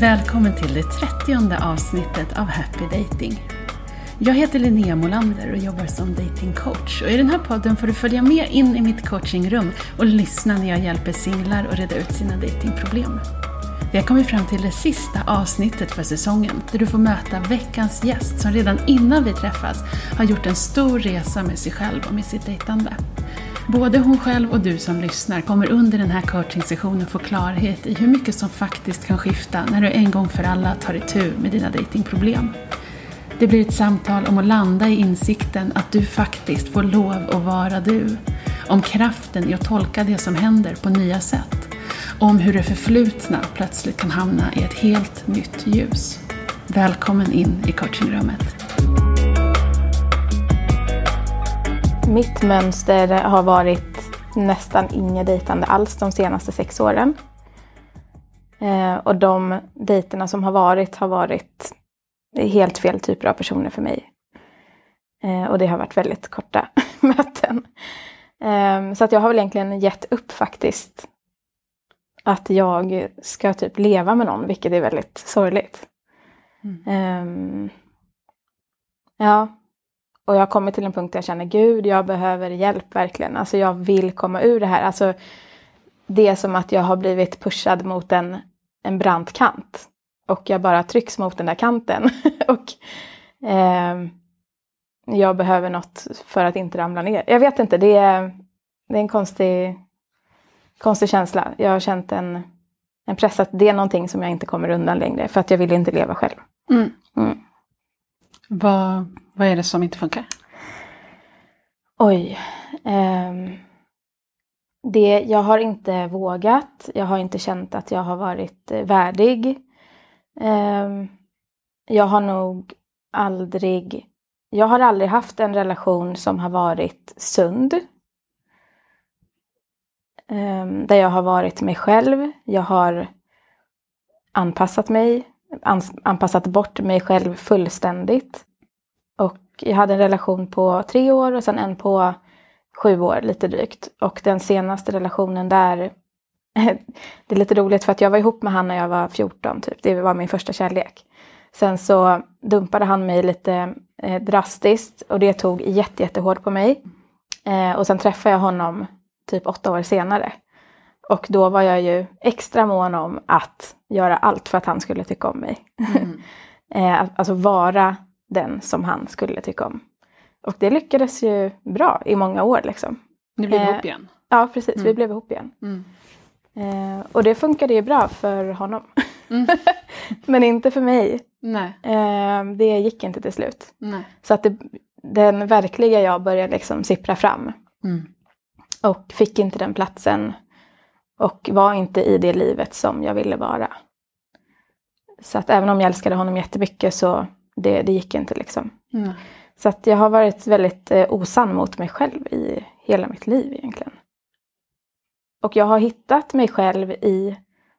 Välkommen till det trettionde avsnittet av Happy Dating. Jag heter Linnea Molander och jobbar som datingcoach. Och I den här podden får du följa med in i mitt coachingrum och lyssna när jag hjälper singlar att reda ut sina datingproblem. Vi har kommit fram till det sista avsnittet för säsongen där du får möta veckans gäst som redan innan vi träffas har gjort en stor resa med sig själv och med sitt dejtande. Både hon själv och du som lyssnar kommer under den här coachingsessionen få klarhet i hur mycket som faktiskt kan skifta när du en gång för alla tar itu med dina datingproblem. Det blir ett samtal om att landa i insikten att du faktiskt får lov att vara du. Om kraften i att tolka det som händer på nya sätt. Om hur det förflutna plötsligt kan hamna i ett helt nytt ljus. Välkommen in i coachingrummet. Mitt mönster har varit nästan inget dejtande alls de senaste sex åren. Eh, och de dejterna som har varit har varit helt fel typer av personer för mig. Eh, och det har varit väldigt korta möten. Eh, så att jag har väl egentligen gett upp faktiskt. Att jag ska typ leva med någon, vilket är väldigt sorgligt. Mm. ja, och jag har kommit till en punkt där jag känner Gud, jag behöver hjälp verkligen. Alltså jag vill komma ur det här. Alltså, det är som att jag har blivit pushad mot en, en brant kant. Och jag bara trycks mot den där kanten. och eh, jag behöver något för att inte ramla ner. Jag vet inte, det är, det är en konstig, konstig känsla. Jag har känt en, en press att det är någonting som jag inte kommer undan längre. För att jag vill inte leva själv. Mm. Mm. Vad, vad är det som inte funkar? Oj. Um, det, jag har inte vågat. Jag har inte känt att jag har varit eh, värdig. Um, jag har nog aldrig... Jag har aldrig haft en relation som har varit sund. Um, där jag har varit mig själv. Jag har anpassat mig anpassat bort mig själv fullständigt. Jag hade en relation på tre år och sen en på sju år lite drygt. Och den senaste relationen där, det är lite roligt för att jag var ihop med han när jag var 14 typ. Det var min första kärlek. Sen så dumpade han mig lite eh, drastiskt och det tog jätte, jättehårt på mig. Eh, och sen träffade jag honom typ åtta år senare. Och då var jag ju extra mån om att göra allt för att han skulle tycka om mig. Mm. eh, alltså vara den som han skulle tycka om. Och det lyckades ju bra i många år liksom. Ni blev eh, ihop igen? Ja precis, mm. vi blev ihop igen. Mm. Eh, och det funkade ju bra för honom. Mm. Men inte för mig. Eh, det gick inte till slut. Nej. Så att det, den verkliga jag började liksom sippra fram. Mm. Och fick inte den platsen och var inte i det livet som jag ville vara. Så att även om jag älskade honom jättemycket så det, det gick inte liksom. Mm. Så att jag har varit väldigt eh, osann mot mig själv i hela mitt liv egentligen. Och jag har hittat mig själv i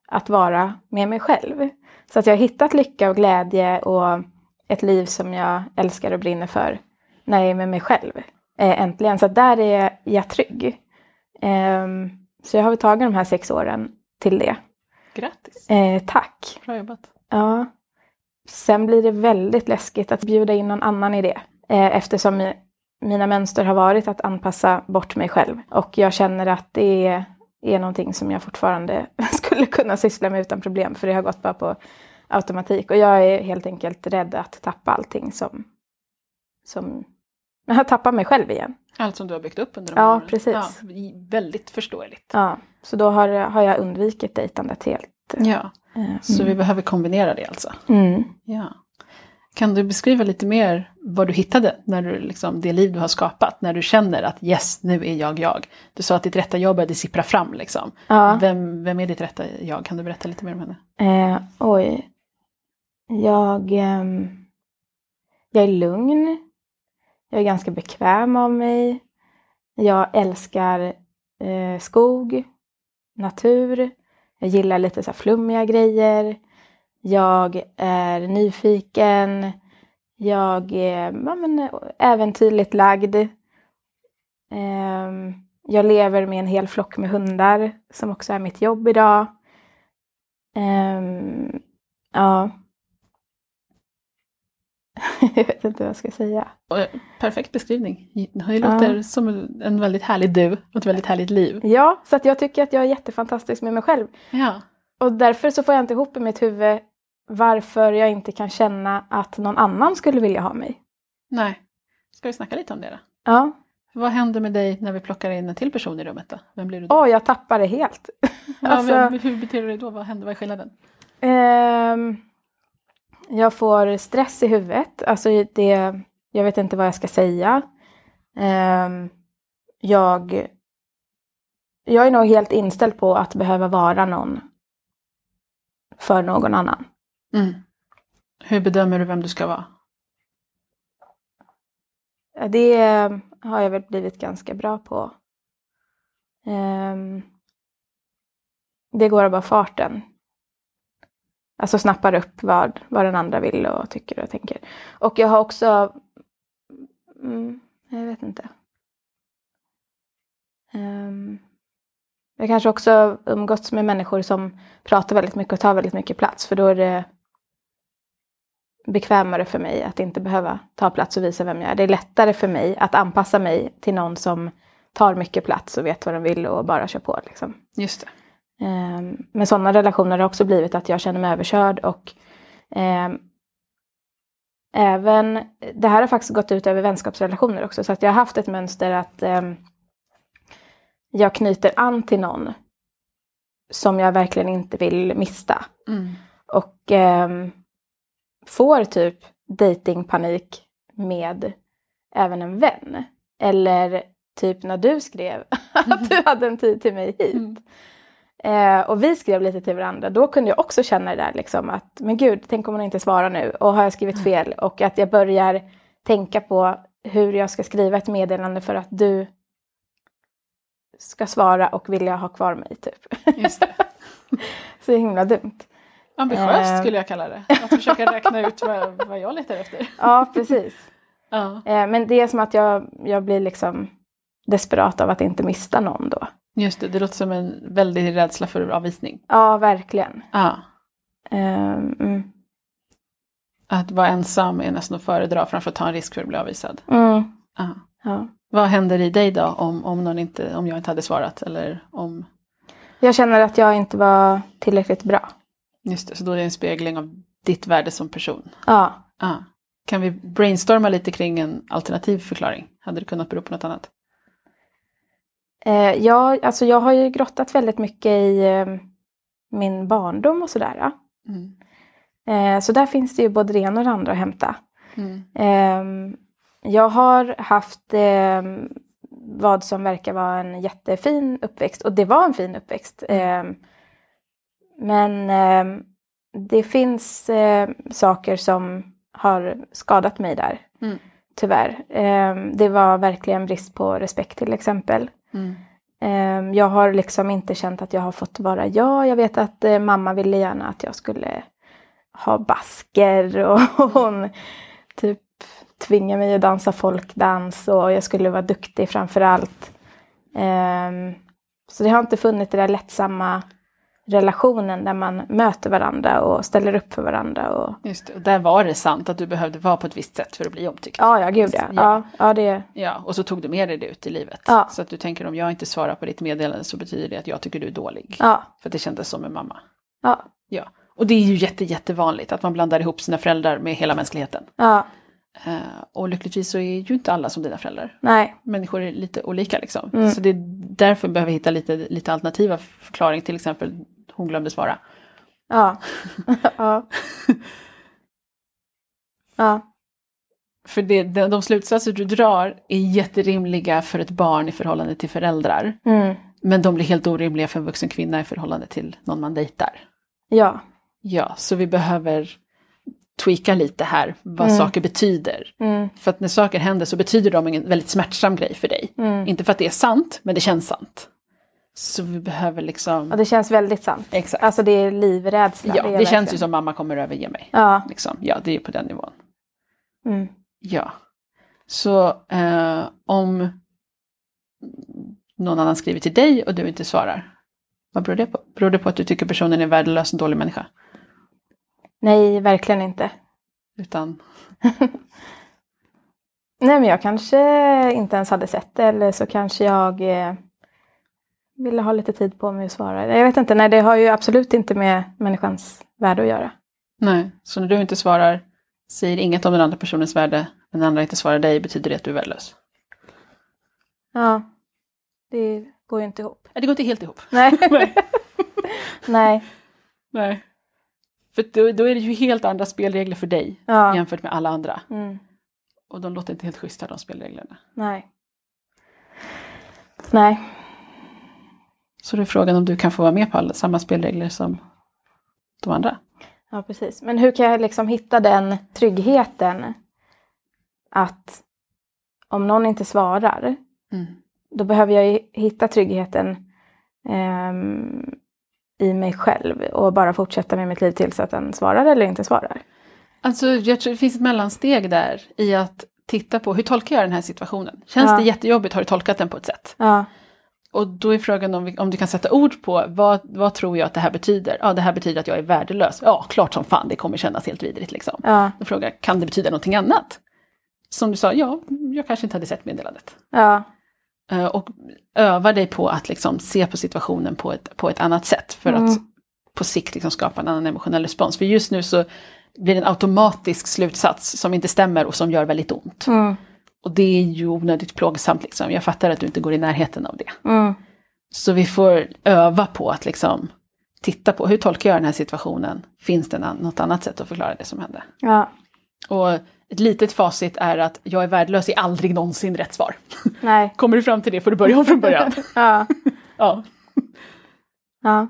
att vara med mig själv. Så att jag har hittat lycka och glädje och ett liv som jag älskar och brinner för när jag är med mig själv. Eh, äntligen. Så där är jag trygg. Um, så jag har tagit de här sex åren till det. Grattis! Eh, tack! Bra jobbat! Ja. Sen blir det väldigt läskigt att bjuda in någon annan i det. Eh, eftersom mina mönster har varit att anpassa bort mig själv. Och jag känner att det är, är någonting som jag fortfarande skulle kunna syssla med utan problem. För det har gått bara på automatik. Och jag är helt enkelt rädd att tappa allting som, som jag har tappat mig själv igen. Allt som du har byggt upp under de ja, åren. Precis. Ja, väldigt förståeligt. Ja, så då har, har jag undvikit dejtandet helt. Ja. Så vi behöver kombinera det alltså. Mm. Ja. Kan du beskriva lite mer vad du hittade när du, liksom, det liv du har skapat, när du känner att yes, nu är jag jag. Du sa att ditt rätta jag började sippra fram liksom. Ja. Vem, vem är ditt rätta jag? Kan du berätta lite mer om henne? Eh, oj. Jag, eh, jag är lugn. Jag är ganska bekväm av mig. Jag älskar eh, skog, natur. Jag gillar lite så flummiga grejer. Jag är nyfiken. Jag är ja, men, äventyrligt lagd. Ehm, jag lever med en hel flock med hundar som också är mitt jobb idag. Ehm, ja. jag vet inte vad jag ska säga. Och, eh, perfekt beskrivning. Det låter Ja. som en väldigt härlig du och ett väldigt härligt liv. Ja, så att jag tycker att jag är jättefantastisk med mig själv. Ja. Och därför så får jag inte ihop i mitt huvud varför jag inte kan känna att någon annan skulle vilja ha mig. Nej. Ska vi snacka lite om det då? Ja. Vad händer med dig när vi plockar in en till person i rummet då? Vem blir du då? Åh, jag tappar det helt. ja, alltså- vem, hur beter du dig då? Vad händer? Vad är skillnaden? Ehm, jag får stress i huvudet. Alltså det, jag vet inte vad jag ska säga. Ehm, jag, jag är nog helt inställd på att behöva vara någon för någon annan. Mm. Hur bedömer du vem du ska vara? Det har jag väl blivit ganska bra på. Ehm, det går av bara farten. Alltså snappar upp vad, vad den andra vill och tycker och tänker. Och jag har också... Mm, jag vet inte. Um, jag kanske också umgåtts med människor som pratar väldigt mycket och tar väldigt mycket plats. För då är det bekvämare för mig att inte behöva ta plats och visa vem jag är. Det är lättare för mig att anpassa mig till någon som tar mycket plats och vet vad de vill och bara kör på. Liksom. Just det. Ehm, Men sådana relationer har också blivit att jag känner mig överkörd och ehm, även, det här har faktiskt gått ut över vänskapsrelationer också så att jag har haft ett mönster att ehm, jag knyter an till någon som jag verkligen inte vill mista. Mm. Och ehm, får typ datingpanik med även en vän. Eller typ när du skrev att du hade en tid till mig hit. Mm. Eh, och vi skrev lite till varandra. Då kunde jag också känna det där liksom att men gud, tänk om hon inte svarar nu. Och har jag skrivit fel? Och att jag börjar tänka på hur jag ska skriva ett meddelande för att du ska svara och vilja ha kvar mig typ. Just det. Så himla dumt. Ambitiöst Eh. skulle jag kalla det. Att försöka räkna ut vad, vad jag letar efter. Ja, precis. Ja. Eh, men det är som att jag, jag blir liksom desperat av att inte mista någon då. Just det, det låter som en väldig rädsla för avvisning. Ja, verkligen. Ja. Ehm, mm. Att vara ensam är nästan att föredra framför att ta en risk för att bli avvisad. Mm. Ja. Ja. Vad händer i dig då om, om, någon inte, om jag inte hade svarat? Eller om, Jag känner att jag inte var tillräckligt bra. just det, så då är det en spegling av ditt värde som person. Ja. Ja. Kan vi brainstorma lite kring en alternativ förklaring? Hade det kunnat bero på något annat? Eh, jag, alltså jag har ju grottat väldigt mycket i eh, min barndom och sådär. Mm. Eh, så där finns det ju både det ena och det andra att hämta. Mm. Ehm, jag har haft ehm, vad som verkar vara en jättefin uppväxt och det var en fin uppväxt. Ehm, men det finns saker som har skadat mig där. Mm. Tyvärr. Det var verkligen brist på respekt till exempel. Mm. Ehm, jag har liksom inte känt att jag har fått vara jag. Jag vet att eh, mamma ville gärna att jag skulle ha basker och hon typ tvingade mig att dansa folkdans och jag skulle vara duktig framför allt. Ehm, så det har inte funnits det där lättsamma relationen där man möter varandra och ställer upp för varandra. Och... Just det, och där var det sant att du behövde vara på ett visst sätt för att bli omtyckt. Ja, ja, gud ja. Ja, ja, det... Ja, och så tog du med dig det ut i livet. Ja. Så att du tänker om jag inte svarar på ditt meddelande så betyder det att jag tycker du är dålig. Ja, För att det kändes som en mamma. ja, Ja. Och det är ju jätte, jättevanligt att man blandar ihop sina föräldrar med hela mänskligheten. ja, Eh, och lyckligtvis så är ju inte alla som dina föräldrar. nej, Människor är lite olika liksom. Mm. Så det är därför vi behöver hitta lite, lite alternativa förklaring. Till exempel hon glömde svara. ja, ja. Ja, För det, de, de slutsatser du drar är jätterimliga för ett barn i förhållande till föräldrar. mm, Men de blir helt orimliga för en vuxen kvinna i förhållande till någon man dejtar. ja, Ja, så vi behöver tweaka lite här vad Mm. saker betyder. mm, För att när saker händer så betyder de en väldigt smärtsam grej för dig. mm. Inte för att det är sant, men det känns sant. Så vi behöver liksom... Och det känns väldigt sant. Exakt. Alltså det är livrädsla. ja, det, är känns ju som mamma kommer överge mig. Ja, Liksom. Ja, det är på den nivån. mm, Ja. Så eh, om någon annan skriver till dig och du inte svarar, vad beror det på? Beror det på att du tycker personen är värdelös och dålig människa? Nej, verkligen inte. Utan, Nej, men jag kanske inte ens hade sett det eller så kanske jag eh, ville ha lite tid på mig att svara. Jag vet inte, nej det har ju absolut inte med människans värde att göra. nej, så när du inte svarar, säger inget om den andra personens värde, men den andra inte svarar dig, betyder det att du är värdelös? Ja, det går ju inte ihop. Nej, det går inte helt ihop. Nej. Nej. nej. Nej. För då, då är det ju helt andra spelregler för dig Ja. jämfört med alla andra. Mm. Och de låter inte helt schyssta de spelreglerna. Nej. Nej. Så det är frågan om du kan få vara med på alla, samma spelregler som de andra. Ja, precis. Men hur kan jag liksom hitta den tryggheten att om någon inte svarar, Mm. då behöver jag hitta tryggheten ehm, i mig själv och bara fortsätta med mitt liv tills att den svarar eller inte svarar. Alltså jag tror det finns ett mellansteg där i att titta på hur tolkar jag den här situationen? Känns Ja. det jättejobbigt har du tolkat den på ett sätt? Ja, Och då är frågan om, vi, om du kan sätta ord på vad, vad tror jag att det här betyder? Ja, det här betyder att jag är värdelös. Ja, klart som fan det kommer kännas helt vidrigt liksom. ja, Då frågar jag, kan det betyda någonting annat? Som du sa, ja, jag kanske inte hade sett meddelandet. ja, Eh, Och öva dig på att liksom se på situationen på ett, på ett annat sätt för Mm. att på sikt liksom skapa en annan emotionell respons. För just nu så blir det en automatisk slutsats som inte stämmer och som gör väldigt ont. mm, Och det är ju onödigt plågsamt liksom. Jag fattar att du inte går i närheten av det. mm, Så vi får öva på att liksom titta på hur tolkar jag den här situationen? Finns det något annat sätt att förklara det som hände? ja, Och ett litet facit är att jag är värdelös är aldrig någonsin rätt svar. nej, Kommer du fram till det får du börja om från början. ja, ja. ja.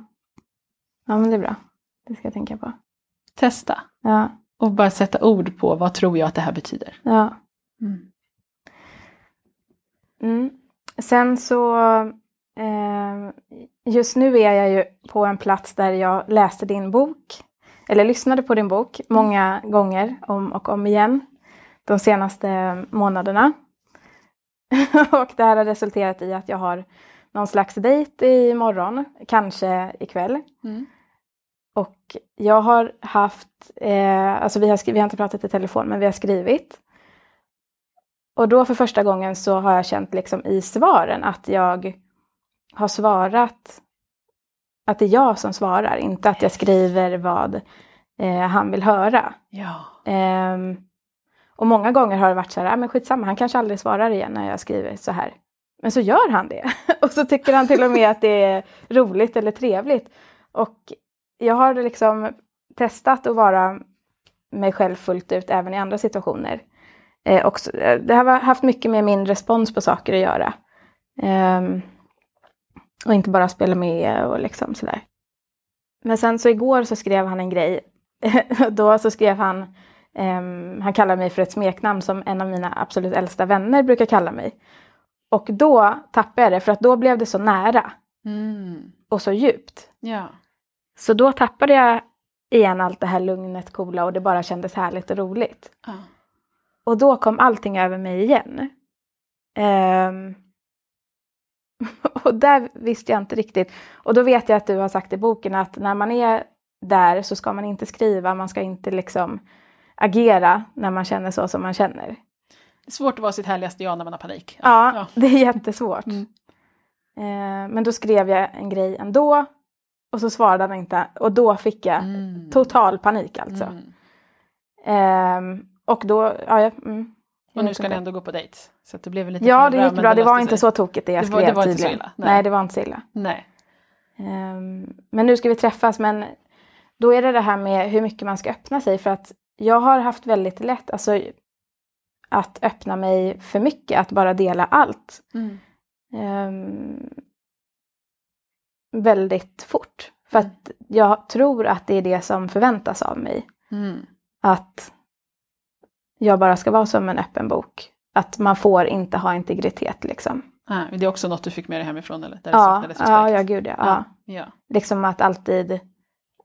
Ja, men det är bra. Det ska jag tänka på. Testa Ja, och bara sätta ord på vad tror jag att det här betyder. ja. Mm. Mm. Sen så, eh, just nu är jag ju på en plats där jag läste din bok, eller lyssnade på din bok många gånger om och om igen de senaste månaderna. och det här har resulterat i att jag har någon slags dejt imorgon, kanske ikväll. Mm. Och jag har haft, eh, alltså vi har, vi har inte pratat i telefon men vi har skrivit. Och då för första gången så har jag känt liksom i svaren att jag har svarat, att det är jag som svarar, inte att jag skriver vad eh, han vill höra. Ja. Ehm, och många gånger har det varit så här, ah, men skitsamma, han kanske aldrig svarar igen när jag skriver så här. Men så gör han det. och så tycker han till och med att det är roligt eller trevligt. Och jag har liksom testat att vara mig själv fullt ut även i andra situationer. Eh, också, eh, det har haft mycket med min respons på saker att göra. Ehm, och inte bara spela med och liksom sådär. Men sen så igår så skrev han en grej. Då så skrev han, ehm, han kallar mig för ett smeknamn som en av mina absolut äldsta vänner brukar kalla mig. Och då tappade jag det för att då blev det så nära Mm. och så djupt. Ja. Så då tappade jag igen allt det här lugnet, coola och det bara kändes härligt och roligt. Ja. Och då kom allting över mig igen. Ehm, och där visste jag inte riktigt. Och då vet jag att du har sagt i boken att när man är där så ska man inte skriva, man ska inte liksom agera när man känner så som man känner. Det är svårt att vara sitt härligaste jag när man har panik. Ja, det är jättesvårt. Mm. Ehm, men då skrev jag en grej ändå och så svarade han inte och då fick jag Mm. total panik alltså. Mm. Ehm, och då, ja, jag, mm, Och nu ska inte. ni ändå gå på dejt. Så det blev lite Ja, det gick bra. Det var löste inte sig. så tokigt det jag Det var- skrev det var inte så tydligen. illa, Nej. nej. det var inte så illa. Nej. Ehm, men nu ska vi träffas, men då är det det här med hur mycket man ska öppna sig. För att jag har haft väldigt lätt alltså, att öppna mig för mycket, att bara dela allt. Mm. Ehm, väldigt fort. För Mm. att jag tror att det är det som förväntas av mig. Mm. Att jag bara ska vara som en öppen bok. Att man får inte ha integritet liksom. Ah, det är också något du fick med dig hemifrån eller? Där det Ja, respekt. ja, ja, gud ja. ja. ja. Liksom att alltid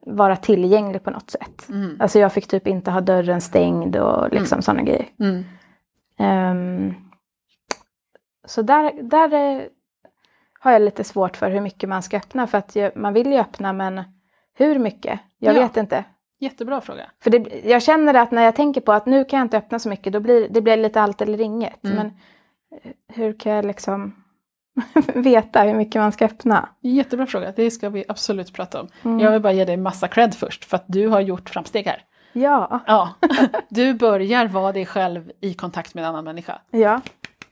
vara tillgänglig på något sätt. Mm. Alltså jag fick typ inte ha dörren stängd och liksom sådana grejer. Mm. Ehm, så där, där eh, har jag lite svårt för hur mycket man ska öppna. För att jag, man vill ju öppna men hur mycket? Jag Ja. vet inte. Jättebra fråga. För det, jag känner att när jag tänker på att nu kan jag inte öppna så mycket, då blir det blir lite allt eller inget. Mm. Men eh, hur kan jag liksom veta hur mycket man ska öppna? Jättebra fråga, det ska vi absolut prata om. Mm. Jag vill bara ge dig massa cred först för att du har gjort framsteg här. Ja, Ja, du börjar vara dig själv i kontakt med en annan människa. ja.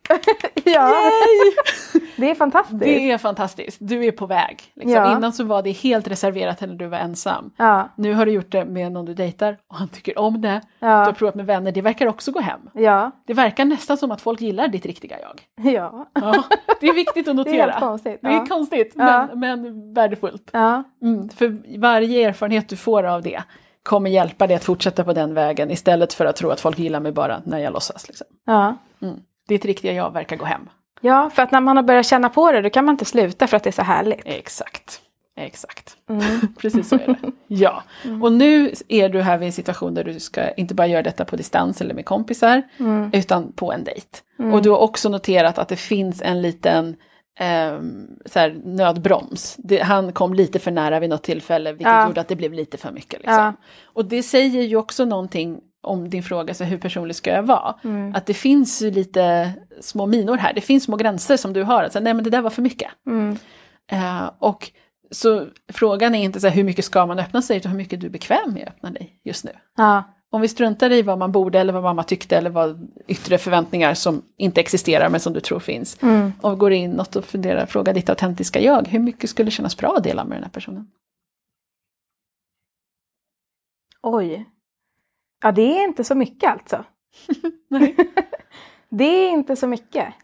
ja, det är fantastiskt. Det är fantastiskt, du är på väg. Liksom. Ja. Innan så var det helt reserverat när du var ensam. Ja, Nu har du gjort det med någon du dejtar och han tycker om det. Du har ja, provat med vänner, det verkar också gå hem. ja, Det verkar nästan som att folk gillar ditt riktiga jag. ja. Ja, det är viktigt att Det är notera. helt konstigt. Det är Ja. konstigt Ja. men, men värdefullt. Ja, Mm, för varje erfarenhet du får av det kommer hjälpa dig att fortsätta på den vägen istället för att tro att folk gillar mig bara när jag låtsas. Liksom. ja. Mm. Ditt riktiga jag verkar gå hem. ja, för att när man har börjat känna på det, då kan man inte sluta för att det är så härligt. Exakt. Exakt. Mm. Precis så är det. Ja. Och nu är du här vid en situation där du ska inte bara göra detta på distans eller med kompisar, Mm. utan på en dejt. Och du har också noterat att det finns en liten ehm, så här, nödbroms. Det, han kom lite för nära vid något tillfälle vilket Ja. gjorde att det blev lite för mycket. Liksom. Ja. Och det säger ju också någonting om din fråga, så hur personlig ska jag vara? Mm. Att det finns ju lite små minor här, det finns små gränser som du har. Alltså, nej men det där var för mycket. Mm. Eh, och så frågan är inte så här, hur mycket ska man öppna sig, utan hur mycket du är bekväm med att öppna dig just nu. Ja, Om vi struntar i vad man borde eller vad mamma tyckte eller vad yttre förväntningar som inte existerar men som du tror finns. mm. Och går in något och funderar, fråga ditt autentiska jag, hur mycket skulle kännas bra att dela med den här personen? Oj. Ja, det är inte så mycket alltså. Nej. Det är inte så mycket.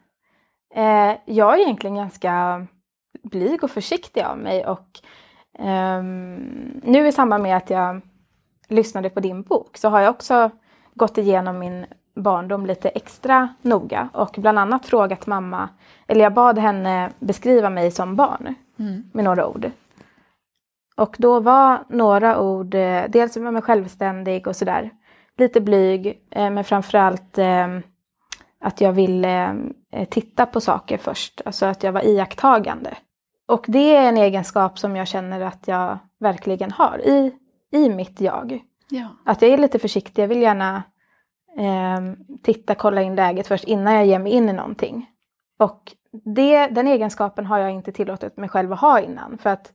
Eh, jag är egentligen ganska blyg och försiktig av mig och ehm, nu i samband med att jag lyssnade på din bok så har jag också gått igenom min barndom lite extra noga och bland annat frågat mamma, eller jag bad henne beskriva mig som barn Mm. med några ord. Och då var några ord, eh, dels var jag självständig och sådär, lite blyg, eh, men framförallt eh, att jag ville eh, titta på saker först, alltså att jag var iakttagande. Och det är en egenskap som jag känner att jag verkligen har i, i mitt jag. Ja. Att jag är lite försiktig, jag vill gärna eh, titta, kolla in läget först innan jag ger mig in i någonting. Och det, den egenskapen har jag inte tillåtit mig själv att ha innan. För att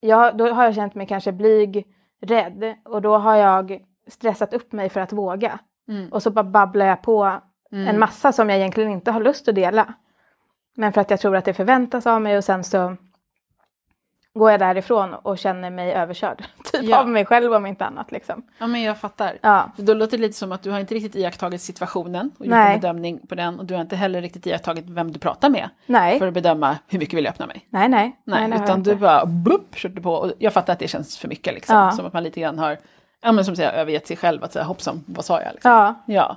jag, då har jag känt mig kanske blyg, rädd och då har jag stressat upp mig för att våga. Mm. Och så bara babblar jag på Mm. en massa som jag egentligen inte har lust att dela. Men för att jag tror att det förväntas av mig och sen så går jag därifrån och känner mig överkörd. Typ Ja. av mig själv om inte annat liksom. Ja men jag fattar. Ja, För Då låter det lite som att du har inte riktigt iakttagit situationen och gjort Nej. en bedömning på den och du har inte heller riktigt iakttagit vem du pratar med nej. för att bedöma hur mycket vill jag öppna mig. Nej, nej. Nej, jag utan du bara blupp, körde på och jag fattar att det känns för mycket liksom. Ja. Som att man lite grann har, ja men som säger övergett sig själv att säga hoppsan, vad sa jag liksom. Ja, Ja.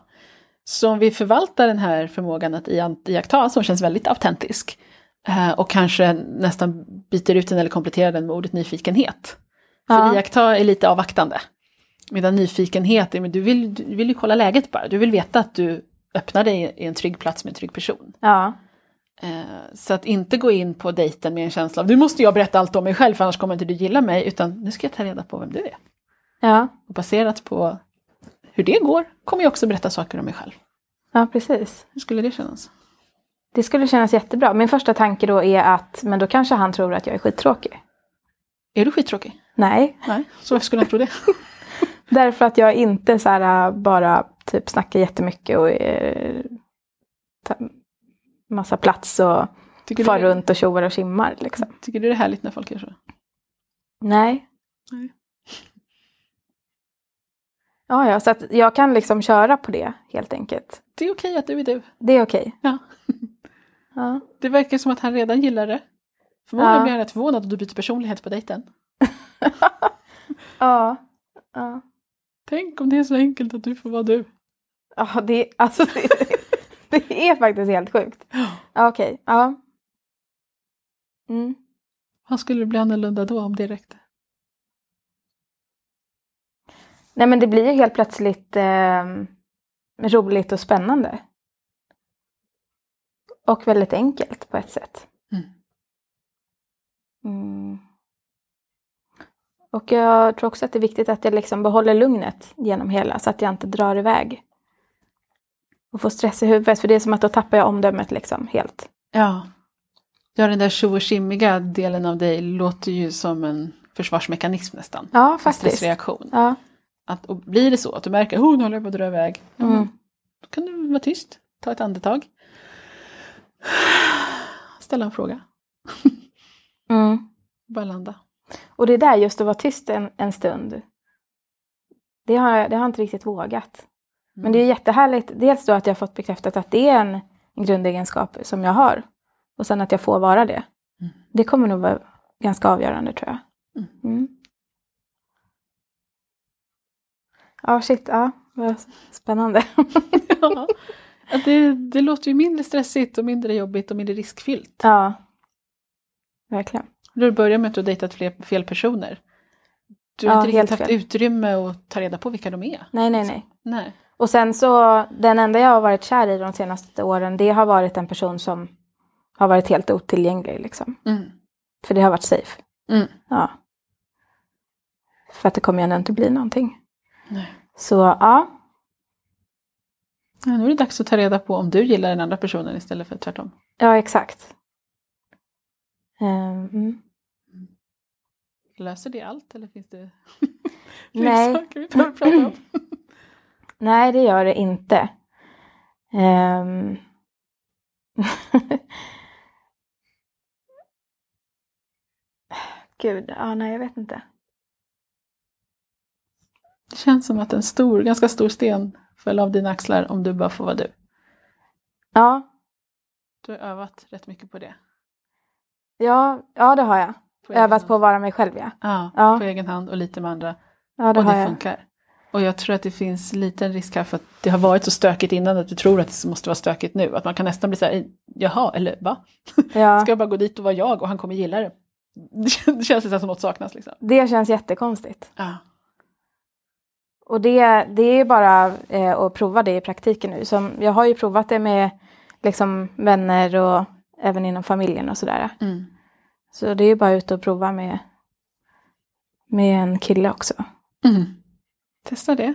Så om vi förvaltar den här förmågan att ia- iaktta som känns väldigt autentisk eh, och kanske nästan byter ut den eller kompletterar den med ordet nyfikenhet. För Ja. iaktta är lite avvaktande. Medan nyfikenhet är, men du vill, du vill ju kolla läget bara, du vill veta att du öppnar dig i en trygg plats med en trygg person. ja, Eh, Så att inte gå in på dejten med en känsla av nu måste jag berätta allt om mig själv för annars kommer inte du gilla mig utan nu ska jag ta reda på vem du är. Ja, Och baserat på hur det går kommer jag också berätta saker om mig själv. ja, precis. Hur skulle det kännas? Det skulle kännas jättebra. Min första tanke då är att, men då kanske han tror att jag är skittråkig. Är du skittråkig? Nej, Nej, så varför skulle han tro det? därför att jag inte så här, bara typ snackar jättemycket och eh, tar massa plats och Tycker far runt och tjoar och simmar liksom. tycker du det är härligt när folk gör så? Nej. Nej. Ja, ja, så att jag kan liksom köra på det helt enkelt. Det är okej att du är du. Det är okej. Ja. Ja. Det verkar som att han redan gillar det. Förmodligen Ja. blir han rätt förvånad om du byter personlighet på dejten. Ja. Ja. Tänk om det är så enkelt att du får vara du. Ja, det, alltså, det, det är faktiskt helt sjukt. Ja, Okej, ja. Mm. Vad skulle det bli annorlunda då om det räckte? Nej men det blir ju helt plötsligt eh, roligt och spännande. Och väldigt enkelt på ett sätt. Mm. Mm. Och jag tror också att det är viktigt att jag liksom behåller lugnet genom hela så att jag inte drar iväg. Och får stress i huvudet för det är som att då tappar jag omdömet liksom helt. Ja. Ja, den där tjo delen av dig låter ju som en försvarsmekanism nästan. Ja, En faktiskt. stressreaktion. Ja. Att, och blir det så att du märker att oh, nu håller jag på att dra iväg. Mm. Då kan du vara tyst, ta ett andetag. Ställa en fråga, Mm. bara landa. Och det där just att vara tyst en, en stund. Det har, det har jag inte riktigt vågat. Men det är jättehärligt. Dels då att jag har fått bekräftat att det är en, en grundegenskap som jag har. Och sen att jag får vara det. Mm. Det kommer nog vara ganska avgörande tror jag. Mm. Mm. Ja, shit. Ja, vad spännande. Ja, det, det låter ju mindre stressigt och mindre jobbigt och mindre riskfyllt. ja, verkligen. Du börjar med att du har dejtat fler, fel personer. Du har Ja, inte riktigt haft fel. utrymme att ta reda på vilka de är. Nej, nej, nej. Nej. Och sen så, den enda jag har varit kär i de senaste åren, det har varit en person som har varit helt otillgänglig liksom. Mm. För det har varit safe. Mm. Ja. För att det kommer ju ändå inte bli någonting. Nej. Så ja, Ja, nu är det dags att ta reda på om du gillar den andra personen istället för tvärtom. ja exakt. Ehm, mm. Löser det allt eller finns det Nej. saker vi behöver prata om? Nej, det gör det inte. Ehm. Gud, ja, nej jag vet inte. Det känns som att en stor, ganska stor sten föll av dina axlar om du bara får vara du. Ja, Du har övat rätt mycket på det. ja, ja det har jag. På Övat på att vara mig själv ja. Ja, Ja. på egen hand och lite med andra. Ja, det och det jag. funkar. Och jag tror att det finns liten risk här för att det har varit så stökigt innan att du tror att det måste vara stökigt nu. Att man kan nästan bli så här, jaha, eller va? Ja, Ska jag bara gå dit och vara jag och han kommer gilla det? Det känns nästan som något saknas liksom. det känns jättekonstigt. Ja. Och det, det är ju bara eh, att prova det i praktiken nu. Som, jag har ju provat det med liksom, vänner och även inom familjen och sådär. Mm. Så det är ju bara ut och prova med, med en kille också. Mm. Testa det.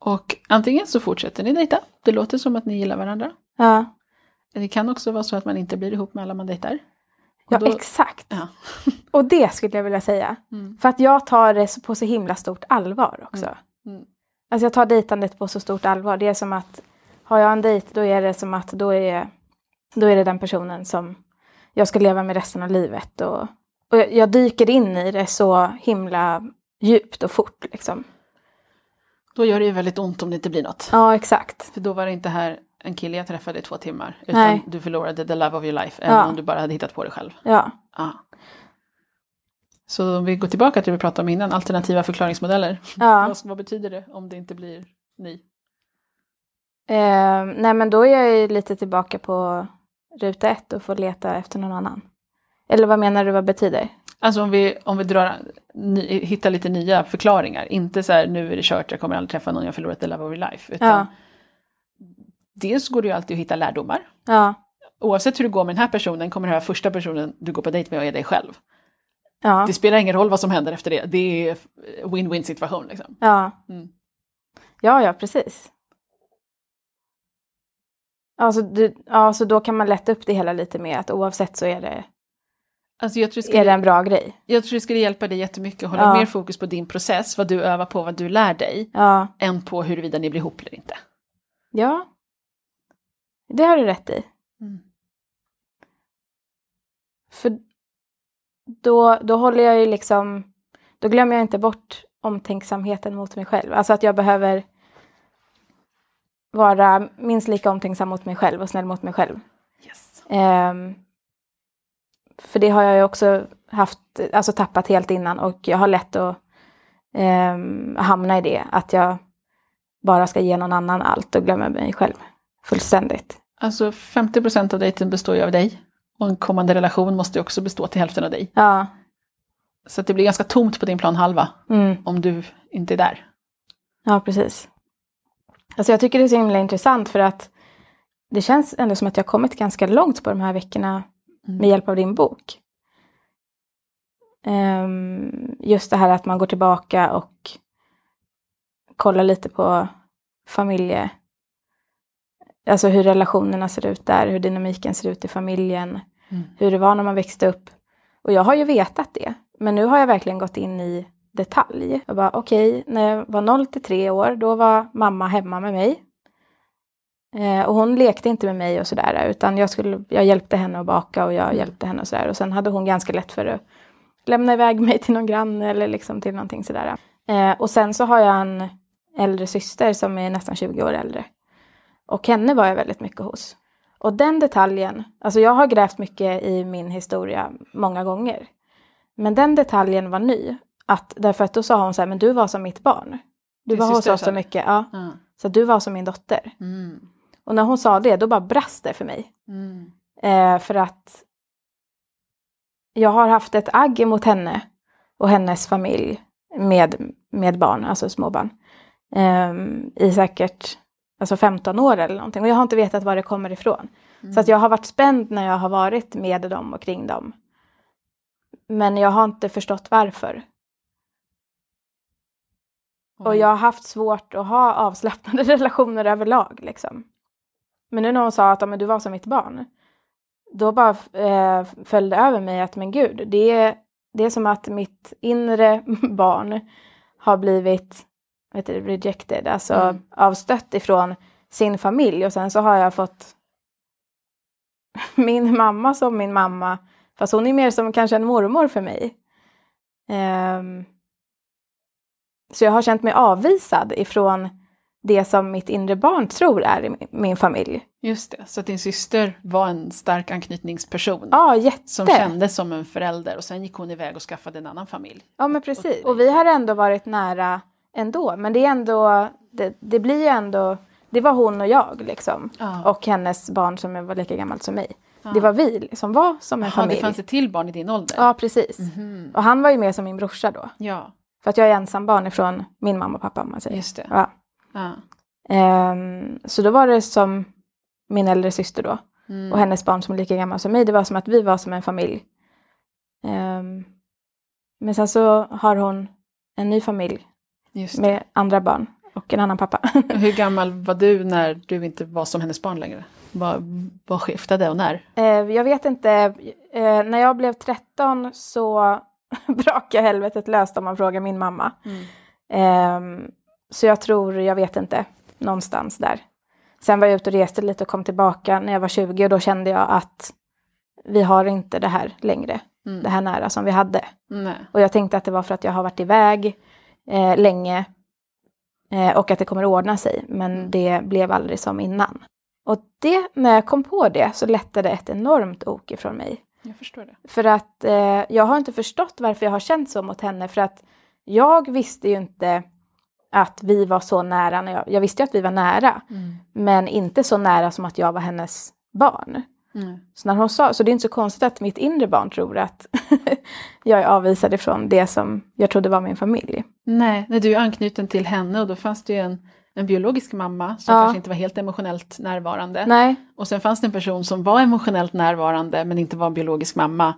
Och antingen så fortsätter ni dejta. Det låter som att ni gillar varandra. Ja, Det kan också vara så att man inte blir ihop med alla man dejtar. Och ja då- exakt. Ja. Och det skulle jag vilja säga. Mm. För att jag tar det på så himla stort allvar också. Mm. Alltså jag tar dejtandet på så stort allvar. Det är som att har jag en dejt då är det som att då är, då är det den personen som jag ska leva med resten av livet. Och, och jag, jag dyker in i det så himla djupt och fort liksom. Då gör det ju väldigt ont om det inte blir något. Ja, exakt. För då var det inte här en kille jag träffade i två timmar. Utan Nej. du förlorade the love of your life. Även Ja. om du bara hade hittat på det själv. Ja, Ja. Så om vi går tillbaka till det vi pratade om innan, alternativa förklaringsmodeller. ja. Vad, vad betyder det om det inte blir ni? Eh, nej men då är jag ju lite tillbaka på ruta ett och får leta efter någon annan. Eller vad menar du, vad betyder? Alltså om vi, om vi drar, ny, hittar lite nya förklaringar. Inte så här nu är det kört, jag kommer aldrig träffa någon, jag har förlorat the love of your life. Utan Ja. Dels går det ju alltid att hitta lärdomar. Ja, Oavsett hur det går med den här personen kommer den här första personen du går på dejt med och är dig själv. Ja, Det spelar ingen roll vad som händer efter det. Det är win-win situation liksom. ja. Mm. Ja, ja, precis. Alltså, du, ja, så då kan man lätta upp det hela lite med att oavsett så är det, Alltså jag tror det är det skulle, en bra grej. jag tror det skulle hjälpa dig jättemycket att hålla Ja. mer fokus på din process, vad du övar på, vad du lär dig, Ja, än på huruvida ni blir ihop eller inte. ja. Det har du rätt i. Mm. För då, då håller jag ju liksom, då glömmer jag inte bort omtänksamheten mot mig själv. Alltså att jag behöver vara minst lika omtänksam mot mig själv och snäll mot mig själv. Yes. Ehm, för det har jag ju också haft, alltså tappat helt innan och jag har lätt att ehm, hamna i det. Att jag bara ska ge någon annan allt och glömmer mig själv fullständigt. Alltså 50% av dejten består ju av dig. Och en kommande relation måste ju också bestå till hälften av dig. Ja, Så det blir ganska tomt på din plan halva mm, om du inte är där. ja precis. Alltså jag tycker det är så himla intressant för att det känns ändå som att jag har kommit ganska långt på de här veckorna Mm. med hjälp av din bok. Ehm, just det här att man går tillbaka och kollar lite på familje... Alltså hur relationerna ser ut där, hur dynamiken ser ut i familjen, Mm. hur det var när man växte upp. Och jag har ju vetat det, men nu har jag verkligen gått in i detalj. Jag bara okej, när jag var 0 till 3 år, då var mamma hemma med mig. Eh, och hon lekte inte med mig och sådär, utan jag, skulle, jag hjälpte henne att baka och jag hjälpte henne och sådär. Och sen hade hon ganska lätt för att lämna iväg mig till någon granne eller liksom till någonting sådär. Eh, och sen så har jag en äldre syster som är nästan 20 år äldre. Och henne var jag väldigt mycket hos. Och den detaljen, alltså jag har grävt mycket i min historia många gånger. Men den detaljen var ny. Att, därför att då sa hon så här, men du var som mitt barn. Du Din var hos oss så mycket, ja. Ja. Så du var som min dotter. Mm. Och när hon sa det, då bara brast det för mig. Mm. Eh, för att jag har haft ett agg emot henne och hennes familj med, med barn, alltså småbarn. ehm, I säkert alltså 15 år eller någonting. Och jag har inte vetat var det kommer ifrån. Så att jag har varit spänd när jag har varit med dem och kring dem. Men jag har inte förstått varför. Och jag har haft svårt att ha avslappnade relationer överlag. Liksom. Men nu när hon sa att men du var som mitt barn. Då bara eh, föll det över mig att men gud, det är, det är som att mitt inre barn har blivit vet du, rejected, alltså Mm. avstött ifrån sin familj. Och sen så har jag fått min mamma som min mamma. Fast hon är mer som kanske en mormor för mig. Ehm, så jag har känt mig avvisad ifrån det som mitt inre barn tror är min familj. Just det, så att din syster var en stark anknytningsperson. Ja, jätte. Som kändes som en förälder och sen gick hon iväg och skaffade en annan familj. Ja, men precis. Och vi har ändå varit nära ändå. Men det är ändå, det, det blir ju ändå, det var hon och jag liksom. Ja. Och hennes barn som var lika gammalt som mig. Det var vi som var som en Jaha, familj. det fanns ett till barn i din ålder? Ja, precis. Mhm. Och han var ju med som min brorsa då. Ja, För att jag är ensambarn ifrån min mamma och pappa om man säger. just det. Ja. Ja. Ehm, så då var det som min äldre syster då. Mm. Och hennes barn som är lika gamla som mig. Det var som att vi var som en familj. Ehm, men sen så har hon en ny familj. Med andra barn och en annan pappa. Hur gammal var du när du inte var som hennes barn längre? Vad, vad skiftade och när? Eh, jag vet inte, eh, när jag blev 13 så brakade helvetet löst om man frågar min mamma. Ehm, så jag tror, jag vet inte, någonstans där. Sen var jag ute och reste lite och kom tillbaka när jag var 20 och då kände jag att vi har inte det här längre, Mm. det här nära som vi hade. Nej. Och jag tänkte att det var för att jag har varit iväg eh, länge eh, och att det kommer att ordna sig. Men det blev aldrig som innan. Och det, när jag kom på det så lättade ett enormt ok ifrån mig. Jag förstår det. För att eh, jag har inte förstått varför jag har känt så mot henne. För att jag visste ju inte att vi var så nära. När jag, jag visste ju att vi var nära. Men inte så nära som att jag var hennes barn. Mm. Så, när hon sa, så det är inte så konstigt att mitt inre barn tror att jag är avvisad ifrån det som jag trodde var min familj. Nej, när du är anknuten till henne och då fanns det ju en, en biologisk mamma som Ja. kanske inte var helt emotionellt närvarande. Nej, Och sen fanns det en person som var emotionellt närvarande men inte var en biologisk mamma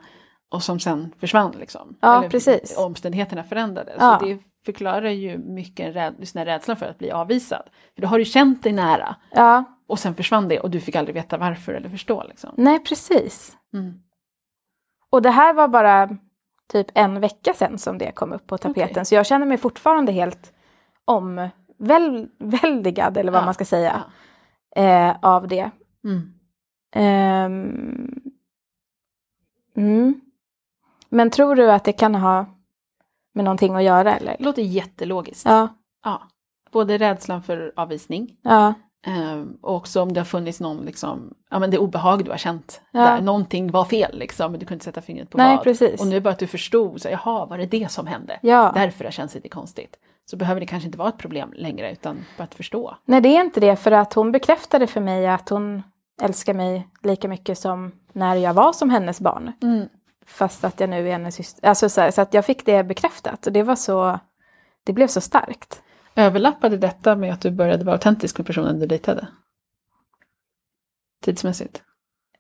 och som sen försvann. Liksom. Ja, precis. Omständigheterna förändrades. Ja. Så det förklarar ju mycket räd, rädslan för att bli avvisad. För då har du känt dig nära ja, och sen försvann det och du fick aldrig veta varför eller förstå. Liksom. nej precis. Mm. Och det här var bara typ en vecka sedan som det kom upp på tapeten. Okej. Så jag känner mig fortfarande helt omväldigad, eller vad Ja, man ska säga, eh, av det. Mm. Ehm, mm. Men tror du att det kan ha med någonting att göra eller? Det låter jättelogiskt. Ja, Ja. Både rädslan för avvisning ja, ehm, och också om det har funnits någon, liksom, ja men det obehag du har känt. Ja. Där någonting var fel liksom, men du kunde inte sätta fingret på nej vad. precis. Och nu bara att du förstod, så, jaha, var det det som hände? Ja, Därför har det känts lite konstigt. Så behöver det kanske inte vara ett problem längre, utan bara att förstå. nej det är inte det för att hon bekräftade för mig att hon älskar mig lika mycket som när jag var som hennes barn. Fast att jag nu är hennes syster. Alltså så, här, så att jag fick det bekräftat och det var så, det blev så starkt. Överlappade detta med att du började vara autentisk med personen du dejtade? Tidsmässigt?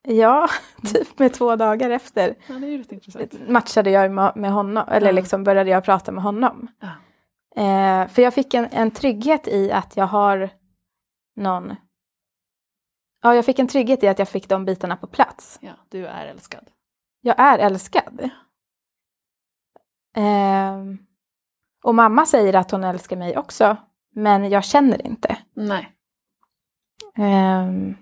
Ja, typ med två dagar efter Ja, matchade jag med honom, eller Ja. liksom började jag prata med honom. Ja. Eh, för jag fick en, en trygghet i att jag har någon... Ja, jag fick en trygghet i att jag fick de bitarna på plats. ja, du är älskad. Jag är älskad. Ehm, och mamma säger att hon älskar mig också, men jag känner inte. Nej. Ehm,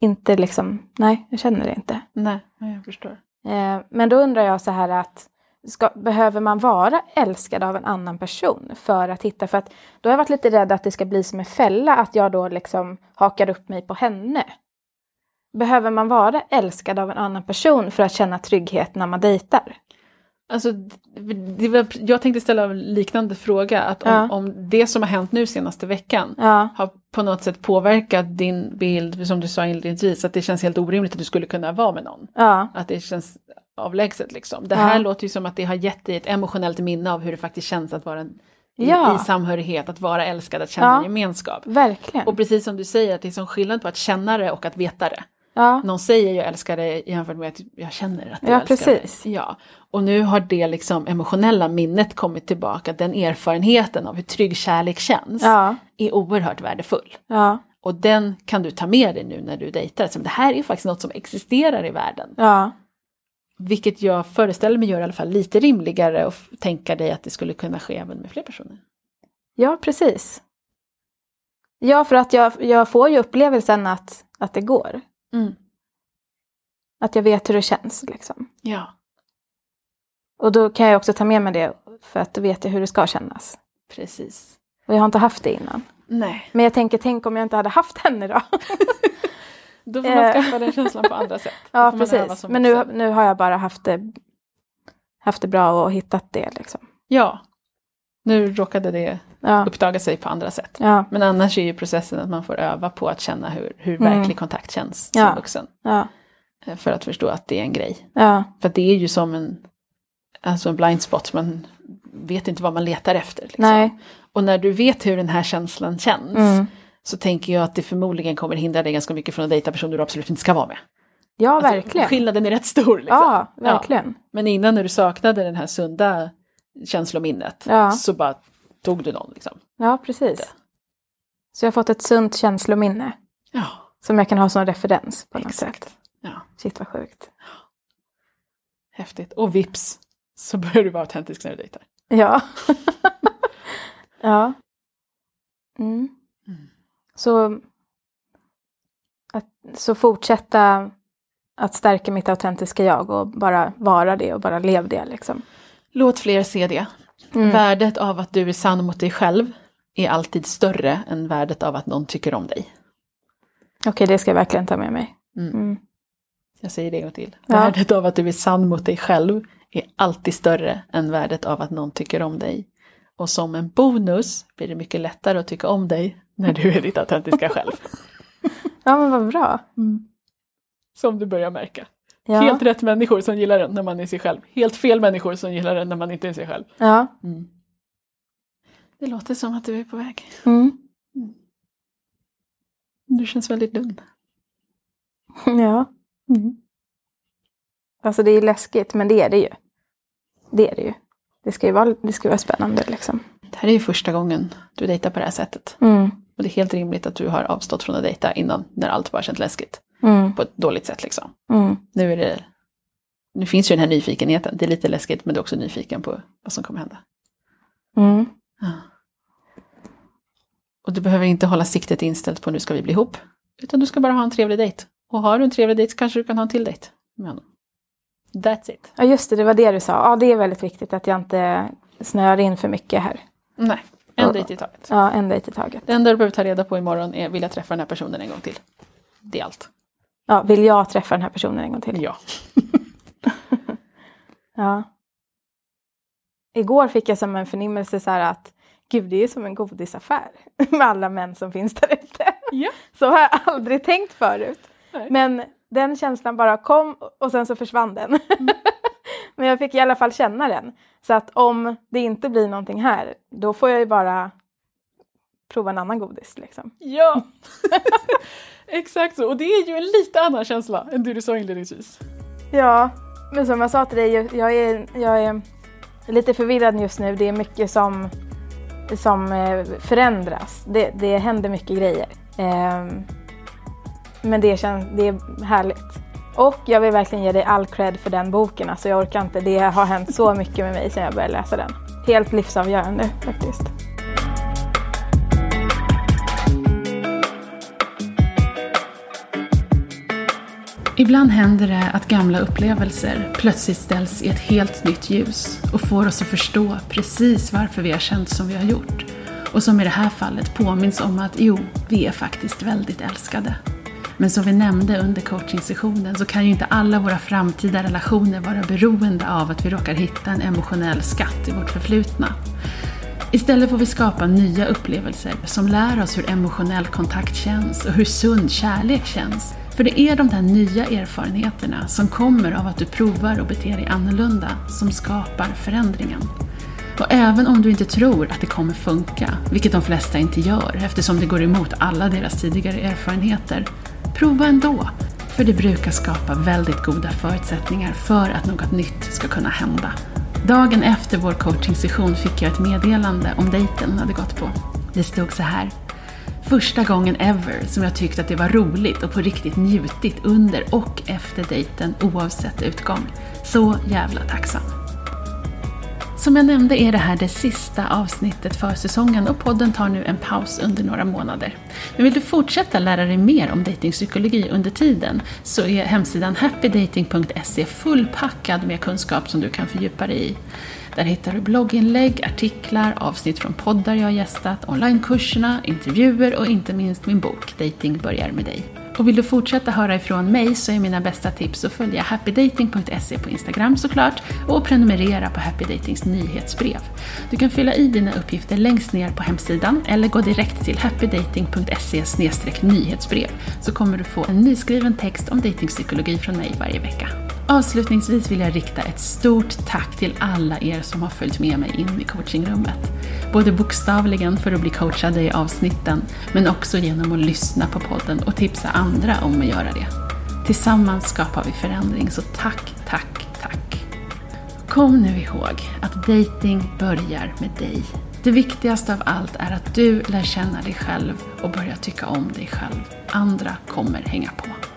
inte liksom, nej, jag känner det inte. Nej, ja, jag förstår. Eh, men då undrar jag så här att ska, behöver man vara älskad av en annan person för att hitta, för att då har jag varit lite rädd att det ska bli som en fälla, att jag då liksom hakar upp mig på henne. Behöver man vara älskad av en annan person för att känna trygghet när man dejtar? Alltså, det var, jag tänkte ställa en liknande fråga. Att om, Ja. om det som har hänt nu senaste veckan Ja, har på något sätt påverkat din bild, som du sa inledningsvis, att det känns helt orimligt att du skulle kunna vara med någon. ja, Att det känns avlägset liksom. Det här låter ju som att det har gett dig ett emotionellt minne av hur det faktiskt känns att vara en, i, i samhörighet, att vara älskad, att känna gemenskap. verkligen. Och precis som du säger, att det är som skillnad på att känna det och att veta det. Ja, Någon säger jag älskar dig jämfört med att jag känner att jag Ja, älskar precis. dig. Ja, och nu har det liksom emotionella minnet kommit tillbaka, den erfarenheten av hur trygg kärlek känns ja, är oerhört värdefull. ja, Och den kan du ta med dig nu när du dejtar. Så det här är faktiskt något som existerar i världen. ja, Vilket jag föreställer mig gör i alla fall lite rimligare att tänka dig att det skulle kunna ske även med fler personer. ja, precis. Ja, för att jag, jag får ju upplevelsen att, att det går. Att jag vet hur det känns liksom. Ja, Och då kan jag också ta med mig det för att då vet jag hur det ska kännas. precis. Och jag har inte haft det innan. Nej, Men jag tänker, tänk om jag inte hade haft henne då? då får man Eh. skaffa den känslan på andra sätt. Ja, precis. Men nu, nu har jag bara haft det, haft det bra och hittat det liksom. Ja, nu råkade det Ja, uppdaga sig på andra sätt. ja, Men annars är ju processen att man får öva på att känna hur, hur Mm. verklig kontakt känns Ja. som vuxen. eh, För att förstå att det är en grej. För det är ju som en, alltså en blind spot, man vet inte vad man letar efter. Liksom. nej, Och när du vet hur den här känslan känns mm. så tänker jag att det förmodligen kommer hindra dig ganska mycket från att dejta personer du absolut inte ska vara med. ja, Alltså, verkligen. Skillnaden är rätt stor. Liksom. Ja, verkligen. Men innan när du saknade den här sunda känslominnet Ja. så bara tog du någon. Liksom. Ja, precis. Så jag har fått ett sunt känslominne Ja, som jag kan ha som referens på något exakt. sätt. Ja, Shit vad sjukt. häftigt. Och vips så börjar du vara autentisk när du dejtar. Ja. ja. Mm. Mm. Så, att, så fortsätta att stärka mitt autentiska jag och bara vara det och bara leva det liksom. Låt fler se det. Mm. Värdet av att du är sann mot dig själv är alltid större än värdet av att någon tycker om dig. Okej, det ska jag verkligen ta med mig. Mm. Mm. Jag säger det en gång till. Ja. Värdet av att du är sann mot dig själv är alltid större än värdet av att någon tycker om dig. Och som en bonus blir det mycket lättare att tycka om dig när du är ditt autentiska själv. Ja, men vad bra. Som du börjar märka. Ja. Helt rätt människor som gillar den när man är sig själv. Helt fel människor som gillar den när man inte är sig själv. Ja. Det låter som att du är på väg. Mm. Du känns väldigt lugn. ja. Alltså det är läskigt, men det är det ju. Det är det ju. Det ska ju vara, det ska vara spännande liksom. Det här är ju första gången du dejtar på det här sättet. Mm. Och det är helt rimligt att du har avstått från att dejta innan, när allt bara känt läskigt. Mm. På ett dåligt sätt liksom. Mm. Nu är det... Nu finns ju den här nyfikenheten. Det är lite läskigt men du är också nyfiken på vad som kommer hända. Mm. Ja. Och du behöver inte hålla siktet inställt på nu ska vi bli ihop. Utan du ska bara ha en trevlig dejt. Och har du en trevlig dejt kanske du kan ha en till dejt med honom. That's it. Ja just det, det var det du sa. Ja det är väldigt viktigt att jag inte snöar in för mycket här. Nej, en dejt i taget. Ja, en dejt i taget. Det enda du behöver ta reda på imorgon är vill jag träffa den här personen en gång till. Det är allt. Ja, vill jag träffa den här personen en gång till? Ja. Ja. Igår fick jag som en förnimmelse så att gud det är som en godisaffär med alla män som finns där ute. Ja. Så har jag aldrig tänkt förut. Nej. Men den känslan bara kom och sen så försvann den. Men jag fick i alla fall känna den. Så att om det inte blir någonting här, då får jag ju bara prova en annan godis. Liksom. Ja! Exakt så, och det är ju en lite annan känsla än det du sa inledningsvis. Ja, men som jag sa till dig, jag är, jag är lite förvirrad just nu. Det är mycket som, som eh, förändras. Det, det händer mycket grejer. Ehm, men det, känns, det är härligt. Och jag vill verkligen ge dig all cred för den boken. Alltså jag orkar inte. Det har hänt så mycket med mig sedan jag började läsa den. Helt livsavgörande faktiskt. Ibland händer det att gamla upplevelser plötsligt ställs i ett helt nytt ljus och får oss att förstå precis varför vi har känt som vi har gjort. Och som i det här fallet påminns om att jo, vi är faktiskt väldigt älskade. Men som vi nämnde under coachingsessionen så kan ju inte alla våra framtida relationer vara beroende av att vi råkar hitta en emotionell skatt i vårt förflutna. Istället får vi skapa nya upplevelser som lär oss hur emotionell kontakt känns och hur sund kärlek känns. För det är de där nya erfarenheterna som kommer av att du provar och beter dig annorlunda som skapar förändringen. Och även om du inte tror att det kommer funka, vilket de flesta inte gör eftersom det går emot alla deras tidigare erfarenheter, prova ändå. För det brukar skapa väldigt goda förutsättningar för att något nytt ska kunna hända. Dagen efter vår coachingsession fick jag ett meddelande om dejten hon hade gått på. Det stod så här. Första gången ever som jag tyckte att det var roligt och på riktigt njutit under och efter dejten oavsett utgång. Så jävla tacksam. Som jag nämnde är det här det sista avsnittet för säsongen och podden tar nu en paus under några månader. Men vill du fortsätta lära dig mer om datingpsykologi under tiden så är hemsidan happydating.se fullpackad med kunskap som du kan fördjupa dig i. Där hittar du blogginlägg, artiklar, avsnitt från poddar jag har gästat, onlinekurserna, intervjuer och inte minst min bok Dating börjar med dig. Och vill du fortsätta höra ifrån mig så är mina bästa tips att följa happydating.se på Instagram såklart och prenumerera på Happy Datings nyhetsbrev. Du kan fylla i dina uppgifter längst ner på hemsidan eller gå direkt till happydating.se nyhetsbrev så kommer du få en nyskriven text om datingpsykologi från mig varje vecka. Avslutningsvis vill jag rikta ett stort tack till alla er som har följt med mig in i coachingrummet. Både bokstavligen för att bli coachade i avsnitten, men också genom att lyssna på podden och tipsa andra om att göra det. Tillsammans skapar vi förändring, så tack, tack, tack. Kom nu ihåg att dating börjar med dig. Det viktigaste av allt är att du lär känna dig själv och börjar tycka om dig själv. Andra kommer hänga på.